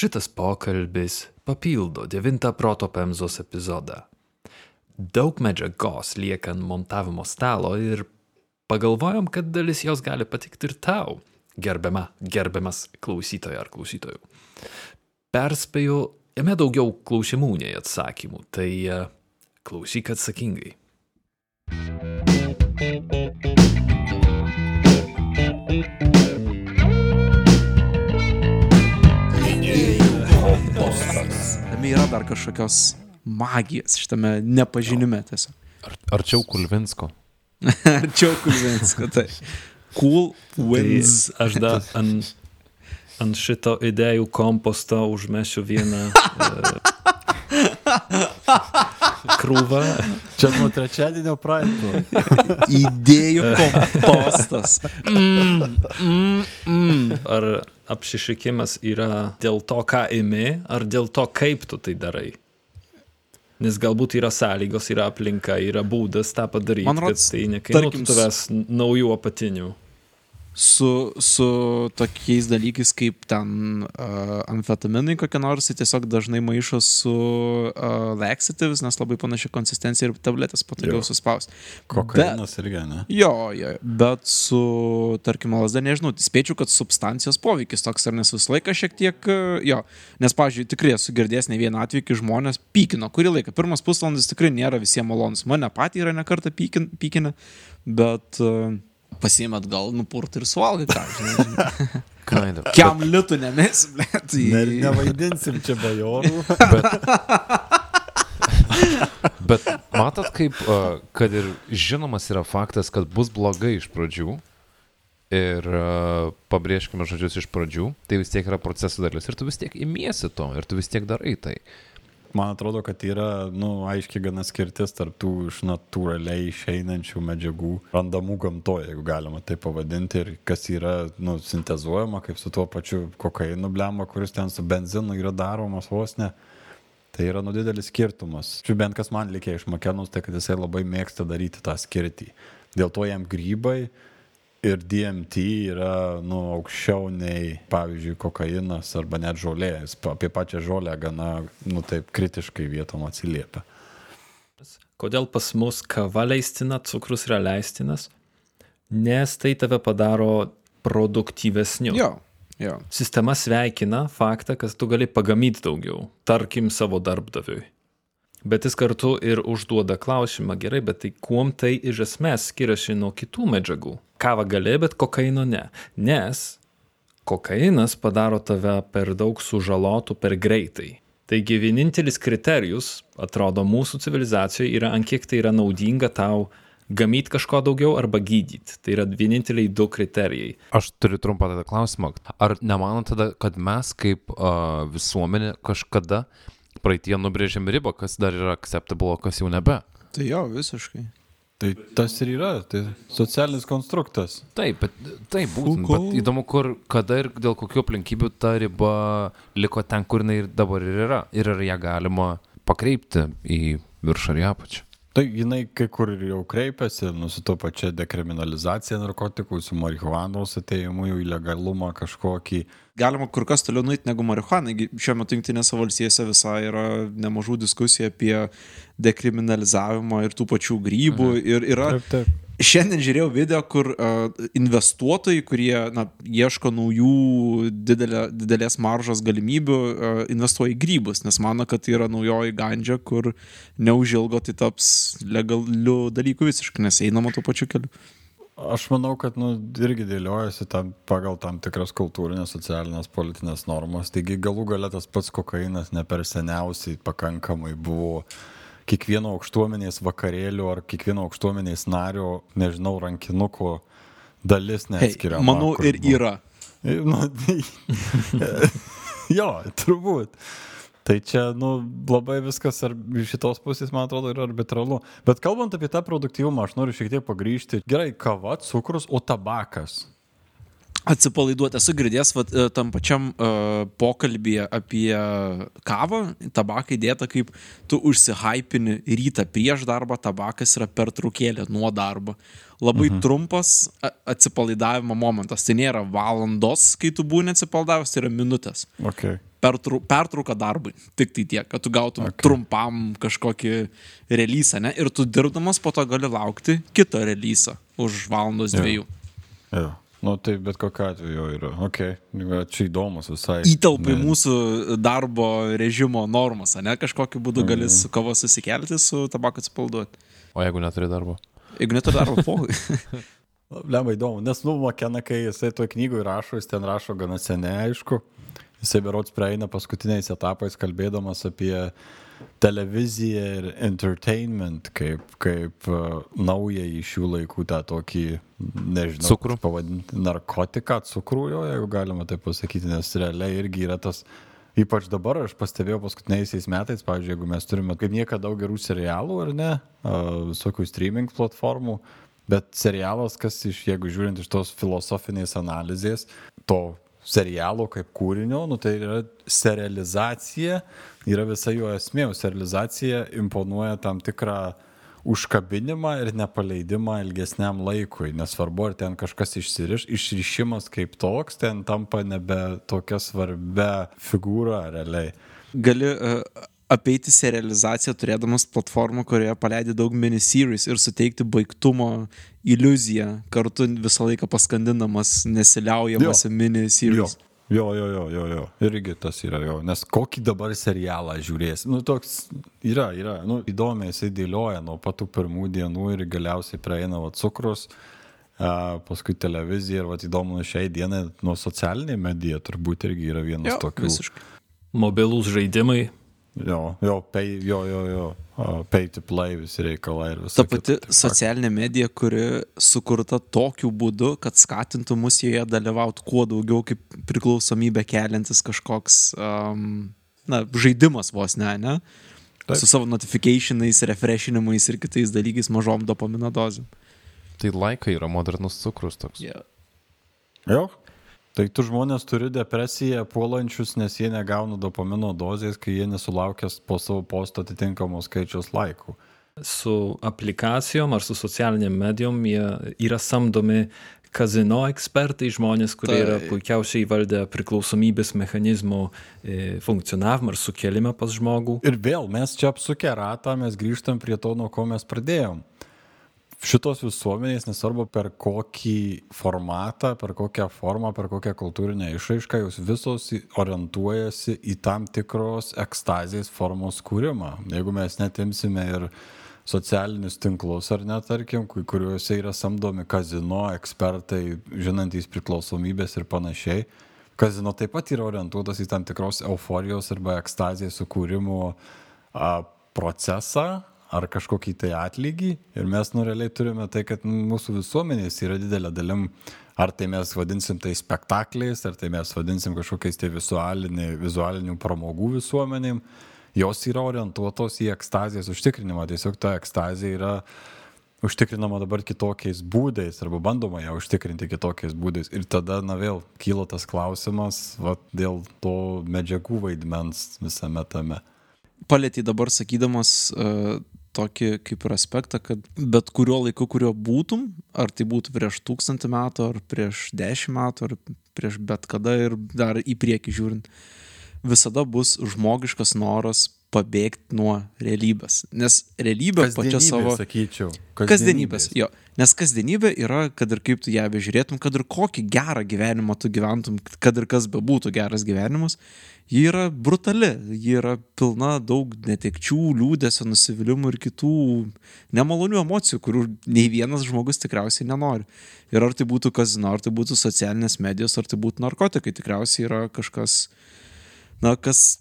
Šitas pokalbis papildo devintą proto pemzos epizodą. Daug medžiagos lieka ant montavimo stalo ir pagalvojom, kad dalis jos gali patikti ir tau, gerbiama, gerbiamas klausytoja ar klausytojų. Perspėju, jame daugiau klausimų nei atsakymų, tai uh, klausyk atsakingai. Tame yra dar kažkokios magijos šitame nepažinime tiesiog. Ar, arčiau Kulvinsko. Arčiau Kulvinsko, tai. Cool wins. Tai aš dar ant, ant šito idėjų komposto užmešiu vieną uh, krūvą. Čia nuo trečiadienio praeito. Idėjų kompostas. Mm, mm, mm. Ar apsišykimas yra dėl to, ką imi, ar dėl to, kaip tu tai darai? Nes galbūt yra sąlygos, yra aplinka, yra būdas tą padaryti, Man kad rods, tai nekainuotų tarkim, tavęs naujų apatinių. Su, su tokiais dalykais kaip ten uh, amfetaminai kokie nors, tai tiesiog dažnai maišo su uh, laxatives, nes labai panaši konsistencija ir tabletės patogiau suspausti. Kokainas irgi, ne? Jo, jo, bet su, tarkim, lasda, nežinau, tai spėčiau, kad substancijos poveikis toks ar nes visą laiką šiek tiek, e, jo, nes, pavyzdžiui, tikrai esu girdėjęs ne vieną atvejį, kai žmonės pykino, kurį laiką, pirmas pusvalandis tikrai nėra visiems malonus, mane patį yra nekartą pykin, pykinę, bet uh, pasiėmėt gal nupurt ir suvalgai, ką. Kind of. Kiam litų nemės, bet Ne, nevaidinsim čia bajorų. Bet matot, kaip, kad ir žinomas yra faktas, kad bus blogai iš pradžių. Ir a, pabrėžkime žodžius iš pradžių, tai vis tiek yra proceso dalis. Ir tu vis tiek imiesi to, ir tu vis tiek darai tai. Man atrodo, kad yra, nu, aiškiai gana skirtis tarp tų iš natūraliai išeinančių medžiagų, randamų gamtoje, jeigu galima tai pavadinti, ir kas yra, nu, sintezuojama, kaip su tuo pačiu kokainu blema, kuris ten su benzinu yra daromas vos ne. Tai yra nu didelis skirtumas. Čia bent kas man likė iš Makenus, tai kad jisai labai mėgsta daryti tą skirtį. Dėl to jam grybai ir DMT yra nu, aukščiau nei, pavyzdžiui, kokainas arba net žolė. Jis apie pačią žolę gana, nu taip, kritiškai vietom atsiliepia. Kodėl pas mus kava leistina, cukrus yra leistinas? Nes tai tave padaro produktyvesniu. Jo, jo. Sistema sveikina faktą, kad tu gali pagamyti daugiau, tarkim savo darbdaviui. Bet jis kartu ir užduoda klausimą, gerai, bet tai kuom tai iš esmės skiriasi nuo kitų medžiagų? Kava gali, bet kokaino ne. Nes kokainas padaro tave per daug sužalotų per greitai. Taigi vienintelis kriterijus, atrodo, mūsų civilizacijoje yra, ant kiek tai yra naudinga tau gamyti kažko daugiau arba gydyti. Tai yra vieninteliai du kriterijai. Aš turiu trumpą tada klausimą. Ar nemanot tada, kad mes kaip uh, visuomenė kažkada praeitie nubrėžėm ribą, kas dar yra acceptable, kas jau nebe? Tai jo, visiškai. Tai tas ir yra, tai socialinis konstruktas. Taip, bet taip, būtent. Foucault. Bet įdomu, kur, kada ir dėl kokių aplinkybių ta riba liko ten, kur jinai ir dabar ir yra. Ir ar ją galima pakreipti į viršų ar į apačią. Tai jinai kai kur ir jau kreipiasi, nu, su to pačia dekriminalizacija narkotikų, su marihuanos ateimu į legalumą kažkokį. Galima kur kas toliau nueiti negu marihuana. Gi Šiuo metu Junktinėse valstijose visai yra nemažų diskusijų apie dekriminalizavimą ir tų pačių grybų. Mhm. Ir yra Taip, taip. Šiandien žiūrėjau video, kur uh, investuotojai, kurie na, ieško naujų didelė, didelės maržos galimybių, uh, investuoja į grybus, nes mano, kad tai yra naujoji gandžia, kur neužilgo tai taps legaliu dalyku visiškai, nes einama tuo pačiu keliu. Aš manau, kad nu, irgi dėliojasi tam, pagal tam tikras kultūrinės, socialinės, politinės normas. Taigi galų galia tas pats kokainas ne per seniausiai pakankamai buvo kiekvieno aukštuomenės vakarėlio ar kiekvieno aukštuomenės nario, nežinau, rankinuko dalis Hey, neatskiriama. manau, kur ir buvo. yra. Nu, jo, turbūt. Tai čia, nu, labai viskas ar, šitos pusės, man atrodo, yra arbitralu. Bet kalbant apie tą produktyvumą, aš noriu šiek tiek pagryžti. Gerai, kava, cukrus, o tabakas. Atsipalaiduoti, esu girdėjęs vat, e, tam pačiam uh, pokalbėje apie kavą, tabaką įdėta kaip tu užsihypini rytą prieš darbą, tabakas yra pertraukėlė nuo darbo. Labai mhm. trumpas atsipalaidavimo momentas. Tai nėra valandos, kai tu būni atsipalaidavęs, tai yra minutės. Okay. pertrau, pertrauka darbui. Tik tai tiek, kad tu gautum okay. trumpam kažkokį releasą, ne? Ir tu dirbdamas po to gali laukti kito releasą už valandos dviejų. Jo. Nu, tai bet kokiu atveju yra. Ok, čia įdomus visai. Įtelpa į mūsų darbo režimo normas, ne? Kažkokiu būdu gali Mhm. su kava susikelti, su tabaku atsipalduoti. O jeigu neturi darbo? Jeigu neturi darbo, po. Lemba įdomu, nes, nu, Makena, kai jisai toj knygui rašo, jis ten rašo gana seniai, aišku. Jisai berots prieina paskutiniais etapais kalbėdamas apie televiziją ir entertainment kaip, kaip uh, naują iš šių laikų tą tokį, nežinau, Cukrų. pavadinti, narkotiką, cukrų, jo, jeigu galima taip pasakyti, nes realiai irgi yra tas, ypač dabar aš pastebėjau paskutiniaisiais metais, pavyzdžiui, jeigu mes turime kaip niekada daug gerų serialų, ar ne, uh, visokių streaming platformų, bet serialas, kas iš, jeigu žiūrint iš tos filosofinės analizės, to serialo kaip kūrinio, nu, tai yra serializacija, yra visa jo esmė, o serializacija imponuoja tam tikrą užkabinimą ir nepaleidimą ilgesniam laikui. Nesvarbu, ar ten kažkas išsiriš, išrišimas kaip toks, ten tampa nebe tokia svarbia figūra realiai. gali uh, apeiti serializaciją turėdamas platformą, kurioje paleidi daug miniseries ir suteikti baigtumo iliuziją, kartu visą laiką paskandinamas nesiliaujamas Jo. miniseries. Jo, jo, jo, jo, jo. Irgi tas yra jo. Nes kokį dabar serialą žiūrės. Nu, toks yra, yra. Nu, įdomiai jisai dėlioja nuo patų pirmų dienų ir galiausiai praeina va, cukrus, a, paskui televizija ir va, įdomu, nu, šiai dienai nuo socialinė medija turbūt irgi yra vienas Jo, tokių. visiškai. Mobilūs žaidimai. Jo, jo, pay, jo, jo, jo. Pay to play visi reikalai ir visą Ta pati socialinė medija, kuri sukurta tokiu būdu, kad skatintų mus joje dalyvauti kuo daugiau kaip priklausomybę keliantis kažkoks, um, na, žaidimas vos ne, ne? Taip. Su savo notifikationais, refreshinimais ir kitais dalykais mažom dopamino dozėm. Tai laikai yra modernus cukrus toks. Yeah. Jo. Tai tu žmonės turi depresiją puolančius, nes jie negauna dopamino dozės, kai jie nesulaukęs po savo posto atitinkamos skaičiaus laikų. Su aplikacijom ar su socialiniam medijom jie yra samdomi kazino ekspertai, žmonės, kurie yra Taip. puikiausiai įvaldę priklausomybės mechanizmo e, funkcionavimą ar sukelimą pas žmogų. Ir vėl mes čia apsukę ratą, mes grįžtam prie to, nuo ko mes pradėjom. Šitos visuomenės, nesvarbu per kokį formatą, per kokią formą, per kokią kultūrinę išraišką, jos visos orientuojasi į tam tikros ekstazės formos kūrimą. Jeigu mes netimsime ir socialinius tinklus ar net, tarkim, kuriuose yra samdomi kazino ekspertai, žinantys priklausomybės ir panašiai. Kazino taip pat yra orientuotas į tam tikros euforijos arba ekstazijos sukūrimo procesą ar kažkokį tai atlygį. Ir mes nu realiai turime tai, kad mūsų visuomenės yra didelė dalim, ar tai mes vadinsim tai spektakliais, ar tai mes vadinsim kažkokiais tai vizualinį, vizualinių pramogų visuomenėm, jos yra orientuotos į ekstazijos užtikrinimą. Tiesiog ta ekstazija yra užtikrinama dabar kitokiais būdais arba bandoma ją užtikrinti kitokiais būdais. Ir tada, na vėl, kyla tas klausimas va, dėl to medžiagų vaidmens visame tame. Palėtį dabar sakydamas uh, tokį kaip ir aspektą, kad bet kuriuo laiku, kuriuo būtum, ar tai būtų prieš tūkstantį metų, ar prieš dešimt metų, ar prieš bet kada ir dar į priekį žiūrint, visada bus žmogiškas noras pabėgti nuo realybės. Nes realybė pačia savo... sakyčiau. Kasdienybės, jo. Nes kasdienybė yra, kad ir kaip tu ją bežiūrėtum, kad ir kokį gerą gyvenimą tu gyventum, kad ir kas bebūtų geras gyvenimas, ji yra brutali, ji yra pilna daug netekčių, liūdėsio, nusivylimų ir kitų nemalonių emocijų, kurių nei vienas žmogus tikriausiai nenori. Ir ar tai būtų kazino, ar tai būtų socialinės medijos, ar tai būtų narkotikai, tikriausiai yra kažkas, na, kas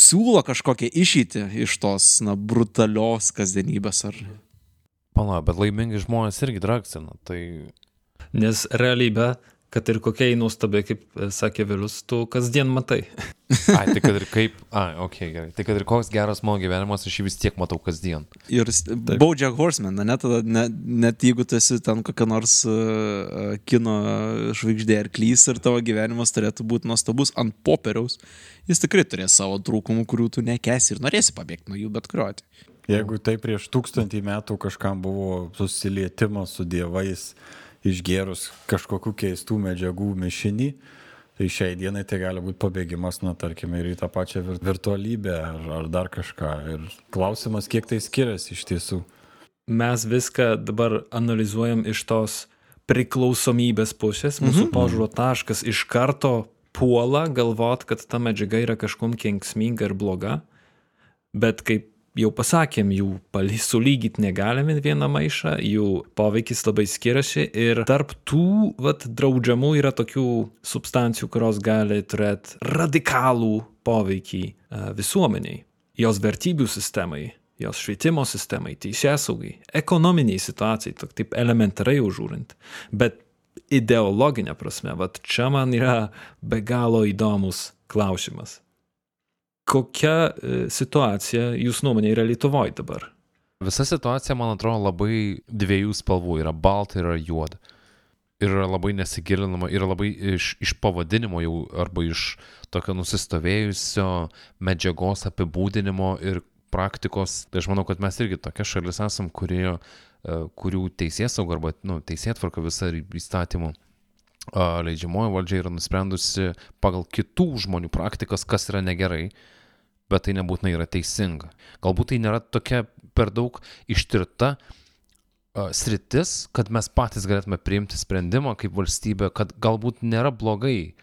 siūlo kažkokią išeitį iš tos, na, brutalios kasdienybės ar Pala, bet laimingi žmonės irgi dragsina. Tai Nes realybė, kad ir kokia jį nuostabi, kaip e, sakė Vilius, tu kasdien matai. Ai, tai kad ir kaip. Ai, ok, gerai. Tai kad ir koks geras mano gyvenimas, aš jį vis tiek matau kasdien. Ir Baudžiak Horseman, ne, tada, ne, net jeigu tu esi ten kokia nors uh, kino žvaigždė ar klys ir tavo gyvenimas turėtų būti nuostabus ant popieriaus, jis tikrai turės savo trūkumų, kurių tu nekesi ir norėsi pabėgti nuo jų bet kuriuo atveju. Jeigu tai prieš tūkstantį metų kažkam buvo susilietimas su dievais, išgerus kažkokių keistų medžiagų mišinį, Tai šiai dienai tai gali būti pabėgimas, na, tarkime, ir į tą pačią vir virtualybę ar, ar dar kažką. Ir klausimas, kiek tai skiriasi iš tiesų. Mes viską dabar analizuojam iš tos priklausomybės pusės, mūsų mhm. požiūro taškas iš karto puola galvot, kad ta medžiaga yra kažkom kenksminga ir bloga, bet kaip jau pasakėm, jų sulygyti negalime vieną maišą, jų poveikis labai skiriasi ir tarp tų vat, draudžiamų yra tokių substancijų, kurios gali turėti radikalų poveikį visuomeniai, jos vertybių sistemai, jos švietimo sistemai, teisėsaugai, ekonominiai situacijai, taip elementarai užūrint. Bet ideologinė prasme, vat čia man yra be galo įdomus klausimas kokia e, situacija jūsų nuomonė yra Lietuvoje dabar? Visa situacija, man atrodo, labai dviejų spalvų - yra balta ir yra juoda. Ir yra labai nesigilinama, yra labai iš, iš pavadinimo jau arba iš tokio nusistovėjusio medžiagos apibūdinimo ir praktikos. Tai aš manau, kad mes irgi tokia šalis esam, kurie, kurių teisės sauga arba nu, teisėtvarka visa įstatymų leidžiamoji valdžia yra nusprendusi pagal kitų žmonių praktikas, kas yra negerai bet tai nebūtinai yra teisinga. Galbūt tai nėra tokia per daug ištirta sritis, kad mes patys galėtume priimti sprendimą kaip valstybė, kad galbūt nėra blogai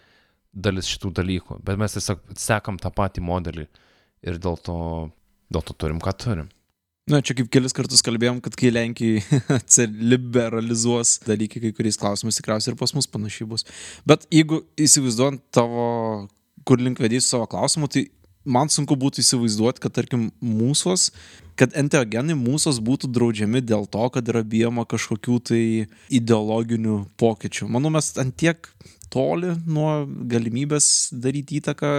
dalis šitų dalykų, bet mes tiesiog sekam tą patį modelį ir dėl to, dėl to turim, ką turim. Na, čia kaip kelis kartus kalbėjom, kad kai Lenkijai liberalizuos dalykai kai kuriais klausimais, tikriausiai ir pas mus panašiai bus. Bet jeigu įsivaizduojant tavo, kur link vedys savo klausimų, tai man sunku būtų įsivaizduoti, kad tarkim mūsos, kad enteogenai mūsos būtų draudžiami dėl to, kad yra bijoma kažkokių tai ideologinių pokyčių. Manau, mes ant tiek toli nuo galimybės daryti įtaką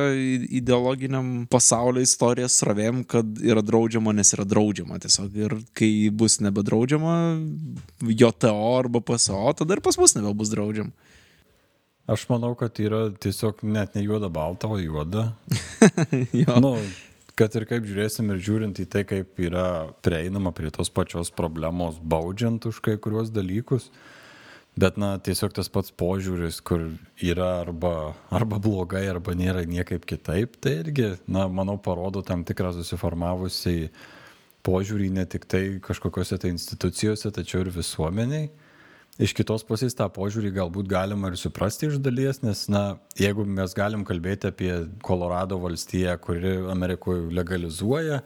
ideologiniam pasaulio istorijos sravėm, kad yra draudžiama, nes yra draudžiama tiesiog. Ir kai bus nebedraudžiama, JTO arba PSO, tada ir pas mus nebebus draudžiama. Aš manau, kad yra tiesiog net ne juoda balta, o juoda. nu, kad ir kaip žiūrėsim ir žiūrint į tai, kaip yra prieinama prie tos pačios problemos, baudžiant už kai kuriuos dalykus. Bet, na, tiesiog tas pats požiūris, kur yra arba, arba blogai, arba nėra niekaip kitaip, tai irgi, na, manau, parodo tam tikrą susiformavusiai požiūrį ne tik tai kažkokiuose tai institucijose, tačiau ir visuomeniai. Iš kitos pusės tą požiūrį galbūt galima ir suprasti iš dalies, nes, na, jeigu mes galim kalbėti apie Kolorado valstiją, kuri Amerikoje legalizuoja,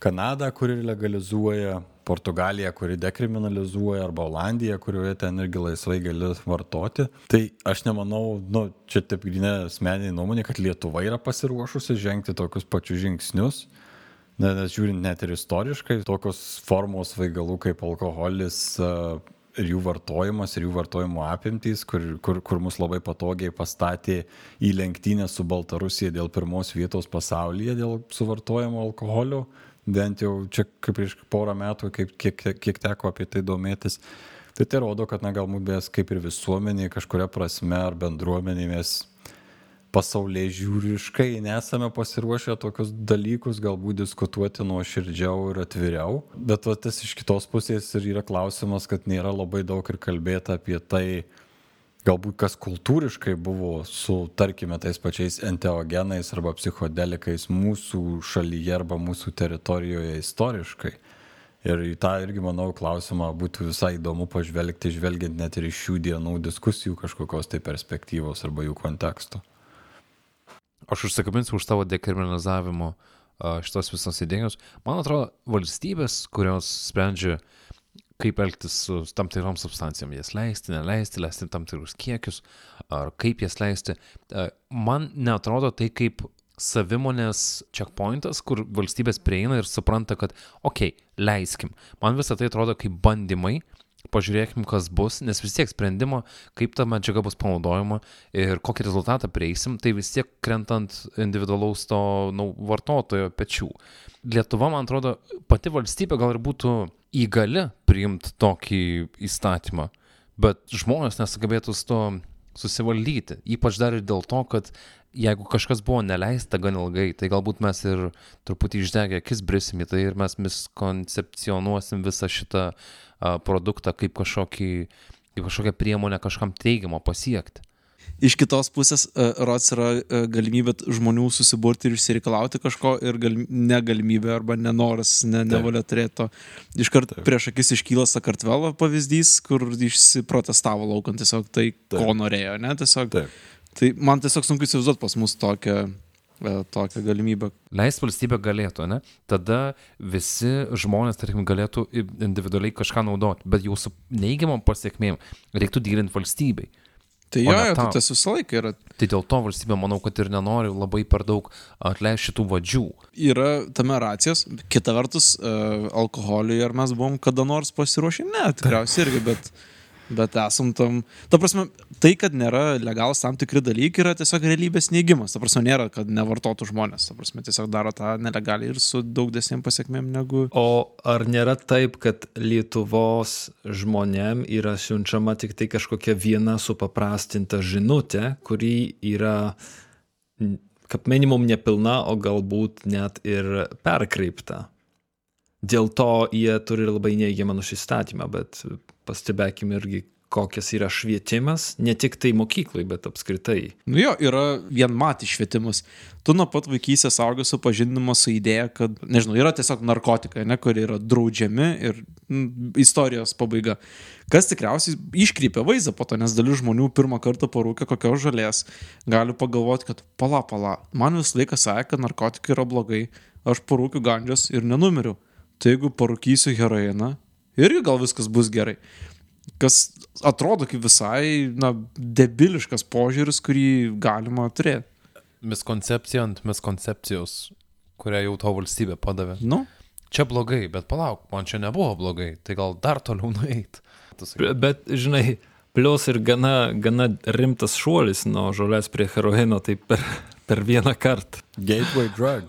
Kanadą, kuri legalizuoja, Portugaliją, kuri dekriminalizuoja, arba Olandiją, kurioje ten irgi laisvai gali vartoti. Tai aš nemanau, nu, čia taip grinė asmeninė nuomonė, kad Lietuva yra pasiruošusi žengti tokius pačius žingsnius. Nes žiūrint net ir istoriškai, tokios formos vaigalų kaip alkoholis, ir jų vartojimas, ir jų vartojimo apimtys, kur, kur, kur mus labai patogiai pastatė į lenktynę su Baltarusija dėl pirmos vietos pasaulyje dėl suvartojimo alkoholio, bent jau čia kaip prieš porą metų, kaip, kiek, kiek teko apie tai domėtis. Tai tai rodo, kad na, galbūt mes kaip ir visuomenė kažkuria prasme ar bendruomenė mes pasaulyje žiūriškai nesame pasiruošę tokius dalykus galbūt diskutuoti nuoširdžiau ir atviriau. Bet va, tas iš kitos pusės ir yra klausimas, kad nėra labai daug ir kalbėta apie tai, galbūt kas kultūriškai buvo su, tarkime, tais pačiais enteogenais arba psichodelikais mūsų šalyje arba mūsų teritorijoje istoriškai. Ir į tą irgi, manau, klausimą būtų visai įdomu pažvelgti, žvelgiant net ir iš šių dienų diskusijų kažkokios tai perspektyvos arba jų konteksto aš užsikabinsiu už tavo dekriminalizavimo šitos visos idėjos. Man atrodo, valstybės, kurios sprendžia, kaip elgtis su tam tikrom substancijom, jas leisti, neleisti, leisti tam tikrus kiekius, ar kaip jas leisti, man netrodo tai kaip savimonės checkpointas, kur valstybės prieina ir supranta, kad, okei, okay, leiskim. Man visą tai atrodo kaip bandymai pažiūrėkim, kas bus, nes vis tiek sprendimo, kaip ta medžiaga bus panaudojama ir kokį rezultatą prieisim, tai vis tiek krentant individualaus to nu, vartotojo pečių. Lietuva, man atrodo, pati valstybė gal ir būtų įgali priimti tokį įstatymą, bet žmonės nesugebėtų su to susivaldyti. Ypač dar ir dėl to, kad jeigu kažkas buvo neleista gan ilgai, tai galbūt mes ir truputį išdegę akis brisim į tai ir mes miskoncepcionuosim visą šitą uh, produktą kaip, kažkokį, kaip kažkokią priemonę kažkam teigiamą pasiekti. Iš kitos pusės, uh, rots yra uh, galimybė žmonių susiburti ir išsireikalauti kažko ir gal, negalimybė arba nenoras, ne, nevalia turėti to. Iškart prieš akis iškyla Sakartvelo pavyzdys, kur išsiprotestavo laukant tiesiog tai, Taip. ko norėjo, ne? Tiesiog, Taip. Tai man tiesiog sunku įsivaizduoti pas mus tokią e, tokią galimybę. Leis valstybė galėtų, ne? Tada visi žmonės, tarkim, galėtų individualiai kažką naudoti, bet jau su neigiamom pasiekmėm reiktų dylinti valstybei. Tai jo, tai tas visą laiką yra. Tai dėl to valstybė, manau, kad ir nenori labai per daug atleisti šitų vadžių. Yra tame racijos, kita vertus, uh, alkoholiui ar mes buvom kada nors pasiruošę, ne, tikriausiai irgi, bet bet esam tam, ta prasme, tai, kad nėra legalus tam tikri dalykai, yra tiesiog realybės neigimas. Ta prasme, nėra, kad nevartotų žmonės. Ta prasme, tiesiog daro tą nelegaliai ir su daug desnėm pasiekmėm negu... O ar nėra taip, kad Lietuvos žmonėm yra siunčiama tik tai kažkokia viena supaprastinta žinutė, kuri yra kaip minimum nepilna, o galbūt net ir perkreipta. Dėl to jie turi labai neigiamą nusistatymą, bet pastebėkim irgi, kokias yra švietimas, ne tik tai mokyklai, bet apskritai. Nu jo, yra vienmatis švietimas. Tu nuo pat vaikystės augai supažindinamas su idėja, kad, nežinau, yra tiesiog narkotikai, ne, kurie yra draudžiami ir m, istorijos pabaiga. Kas tikriausiai iškreipia vaizdą po to, nes dalis žmonių pirmą kartą parūkę kokios žalės, gali pagalvoti, kad pala, pala, man visą laiką sakė, kad narkotikai yra blogai, aš parūkiu gandžias ir nenumiriu tai jeigu parūkysiu heroiną, irgi gal viskas bus gerai. Kas atrodo kaip visai, na, debiliškas požiūris, kurį galima turėti. Miskoncepcija ant miskoncepcijos, kurią jau to valstybė padavė. Nu? Čia blogai, bet palauk, man čia nebuvo blogai, tai gal dar toliau nueit. Bet, žinai, plius ir gana, gana rimtas šuolis nuo žolės prie heroino, tai per, per vieną kartą. Gateway drug.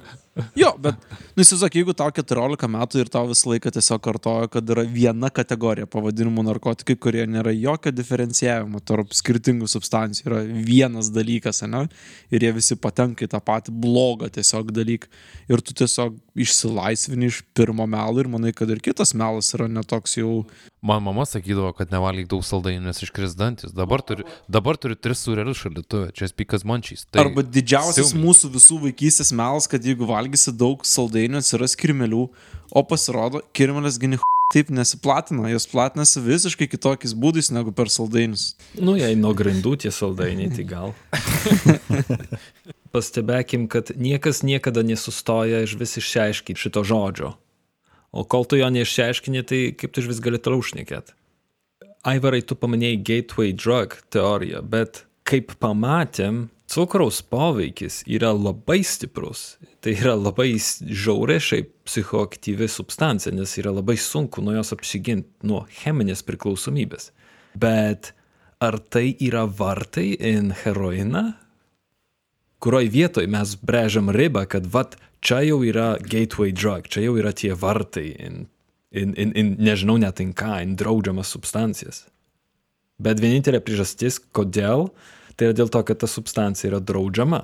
Jo, bet, nu, įsivaizduok, jeigu tau 14 metų ir tau visą laiką tiesiog kartoja, kad yra viena kategorija pavadinimų narkotikai, kurie nėra jokio diferencijavimo tarp skirtingų substancijų, yra vienas dalykas, ne? Ir jie visi patenka į tą patį blogą tiesiog dalyką. Ir tu tiesiog išsilaisvini iš pirmo melo ir manai, kad ir kitas melas yra netoks jau Man mama sakydavo, kad nevalgyk daug saldainių, nes iškris dantis. Dabar turi, dabar turi tris surelius šalituvę, čia spikas mančys. Tai Arba didžiausias siaumi. mūsų visų vaikystės melas, kad jeigu valgysi daug saldainių, atsiras kirmelių, o pasirodo, kirmelės gini taip nesiplatina, jos platinasi visiškai kitokiais būdais negu per saldainius. Nu, jei nuo grindų tie saldainiai, tai gal. Pastebėkim, kad niekas niekada nesustoja iš vis išsiaiškinti šito žodžio. O kol tu jo neišsiaiškini, tai kaip tu vis gali toliau šnekėti? Aivarai, tu paminėjai gateway drug teoriją, bet kaip pamatėm, cukraus poveikis yra labai stiprus. Tai yra labai žiauriai šiaip psichoaktyvi substancija, nes yra labai sunku nuo jos apsiginti nuo cheminės priklausomybės. Bet ar tai yra vartai in heroiną? Kurioj vietoj mes brežiam ribą, kad vat čia jau yra gateway drug, čia jau yra tie vartai in, in, in, in nežinau net in ką, in draudžiamas substancijas. Bet vienintelė priežastis, kodėl, tai yra dėl to, kad ta substancija yra draudžiama.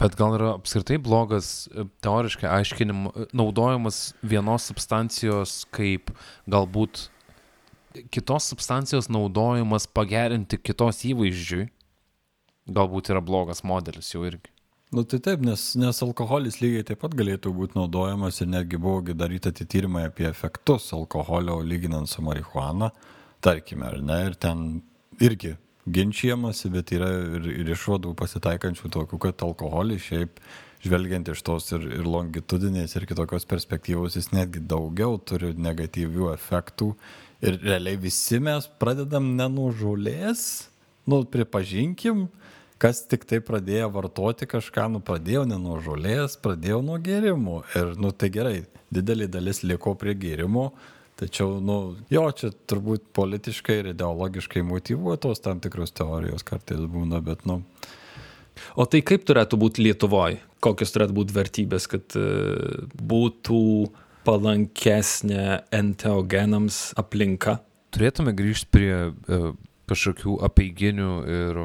Bet gal yra apskritai blogas e, teoriškai aiškinimas, e, naudojimas vienos substancijos kaip galbūt kitos substancijos naudojimas pagerinti kitos įvaizdžiui, galbūt yra blogas modelis jau irgi. Nu tai taip, nes, nes alkoholis lygiai taip pat galėtų būti naudojamas ir netgi buvo daryti tyrimai apie efektus alkoholio lyginant su marihuana, tarkime, ar ne, ir ten irgi ginčiamasi, bet yra ir, ir išvadų pasitaikančių tokių, kad alkoholis šiaip žvelgiant iš tos ir, ir longitudinės ir kitokios perspektyvos, jis netgi daugiau turi negatyvių efektų ir realiai visi mes pradedam ne nuo žolės, nu pripažinkim, kas tik tai pradėjo vartoti kažką, nu pradėjau ne nuo žolės, pradėjau nuo gėrimų. Ir, nu tai gerai, didelė dalis liko prie gėrimų, tačiau, nu, jo, čia turbūt politiškai ir ideologiškai motivuotos tam tikros teorijos kartais būna, bet, nu. O tai kaip turėtų būti Lietuvoje? Kokios turėtų būti vertybės, kad uh, būtų palankesnė enteogenams aplinka? Turėtume grįžti prie uh, kažkokių apeiginių ir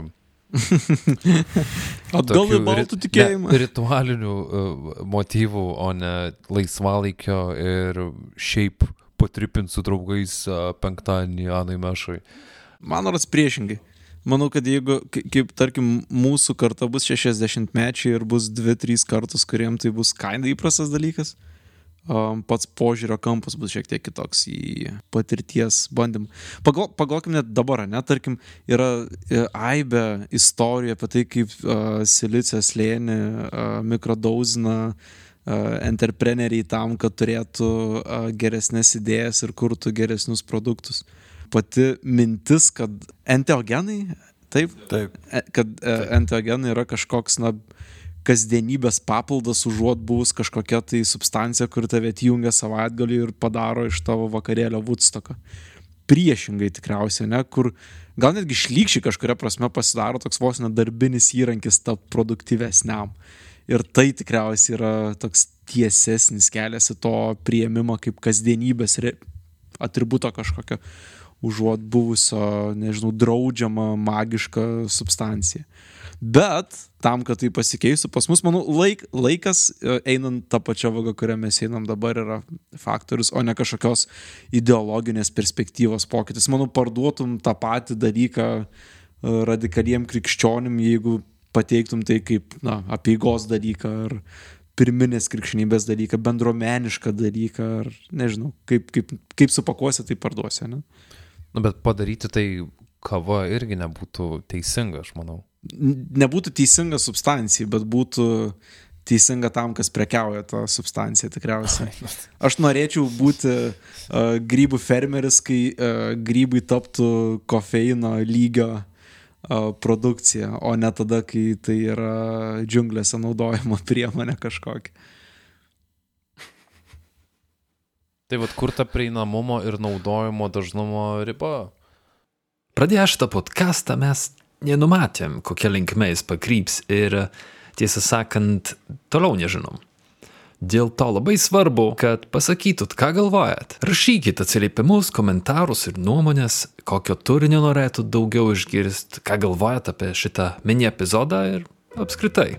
Atgal į baltų tikėjimą. Ne, ritualinių uh, motyvų, o ne laisvalaikio ir šiaip patripint su draugais uh, penktadienį Anai Mešai. Man rodas priešingai. Manau, kad jeigu, kai- kaip tarkim, mūsų karta bus 60 mečiai ir bus 2-3 kartus, kuriem tai bus kaina įprastas dalykas, um, pats požiūrio kampas bus šiek tiek kitoks į patirties bandymą. Pagal, pagalvokim net dabar, ne, tarkim, yra e, aibė istorijų apie tai, kaip uh, silicija slėnį, uh, mikrodauzina uh, entrepreneriai tam, kad turėtų uh, geresnės idėjas ir kurtų geresnius produktus. Pati mintis, kad enteogenai, taip, Taip. e- kad e, enteogenai yra kažkoks, na, kasdienybės papildas užuot buvus kažkokia tai substancija, kur tave atjungia savaitgalį ir padaro iš tavo vakarėlio Woodstocką. Priešingai tikriausiai, ne, kur gal netgi šlykščiai kažkuria prasme pasidaro toks vos nedarbinis įrankis tapti produktyvesniam. Ir tai tikriausiai yra toks tiesesnis kelias į to prieimimą kaip kasdienybės atributo kažkokio, užuot buvusio, nežinau, draudžiama magiška substancija. Bet tam, kad tai pasikeistų, pas mus, manau, laik, laikas e, einant tą pačią vagą, kurią mes einam dabar, yra faktorius, o ne kažkokios ideologinės perspektyvos pokytis. Manau, parduotum tą patį dalyką e, radikaliem krikščionim, jeigu pateiktum tai kaip, na, apieigos dalyką ar pirminės krikščionybės dalyką, bendromenišką dalyką, ar nežinau, kaip, kaip, kaip supakuosi, tai parduosi, ne? Nu, bet padaryti tai kava irgi nebūtų teisinga, aš manau. Nebūtų teisinga substancija, bet būtų teisinga tam, kas prekiauja tą substanciją tikriausiai. Aš norėčiau būti uh, grybų fermeris, kai uh, grybai taptų kofeino lygio uh, produkcija, o ne tada, kai tai yra džiunglėse naudojama priemonė kažkokia. Tai vad kur ta prieinamumo ir naudojimo dažnumo riba? Pradėję šitą podcastą mes nenumatėm, kokia linkme jis pakryps ir tiesą sakant, toliau nežinom. Dėl to labai svarbu, kad pasakytut, ką galvojat. Rašykit atsiliepimus, komentarus ir nuomonės, kokio turinio norėtų daugiau išgirsti, ką galvojat apie šitą mini epizodą ir apskritai.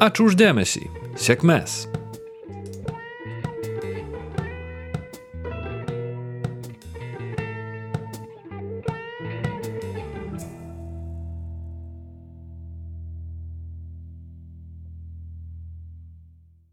Ačiū uždėmesį. Sėkmės.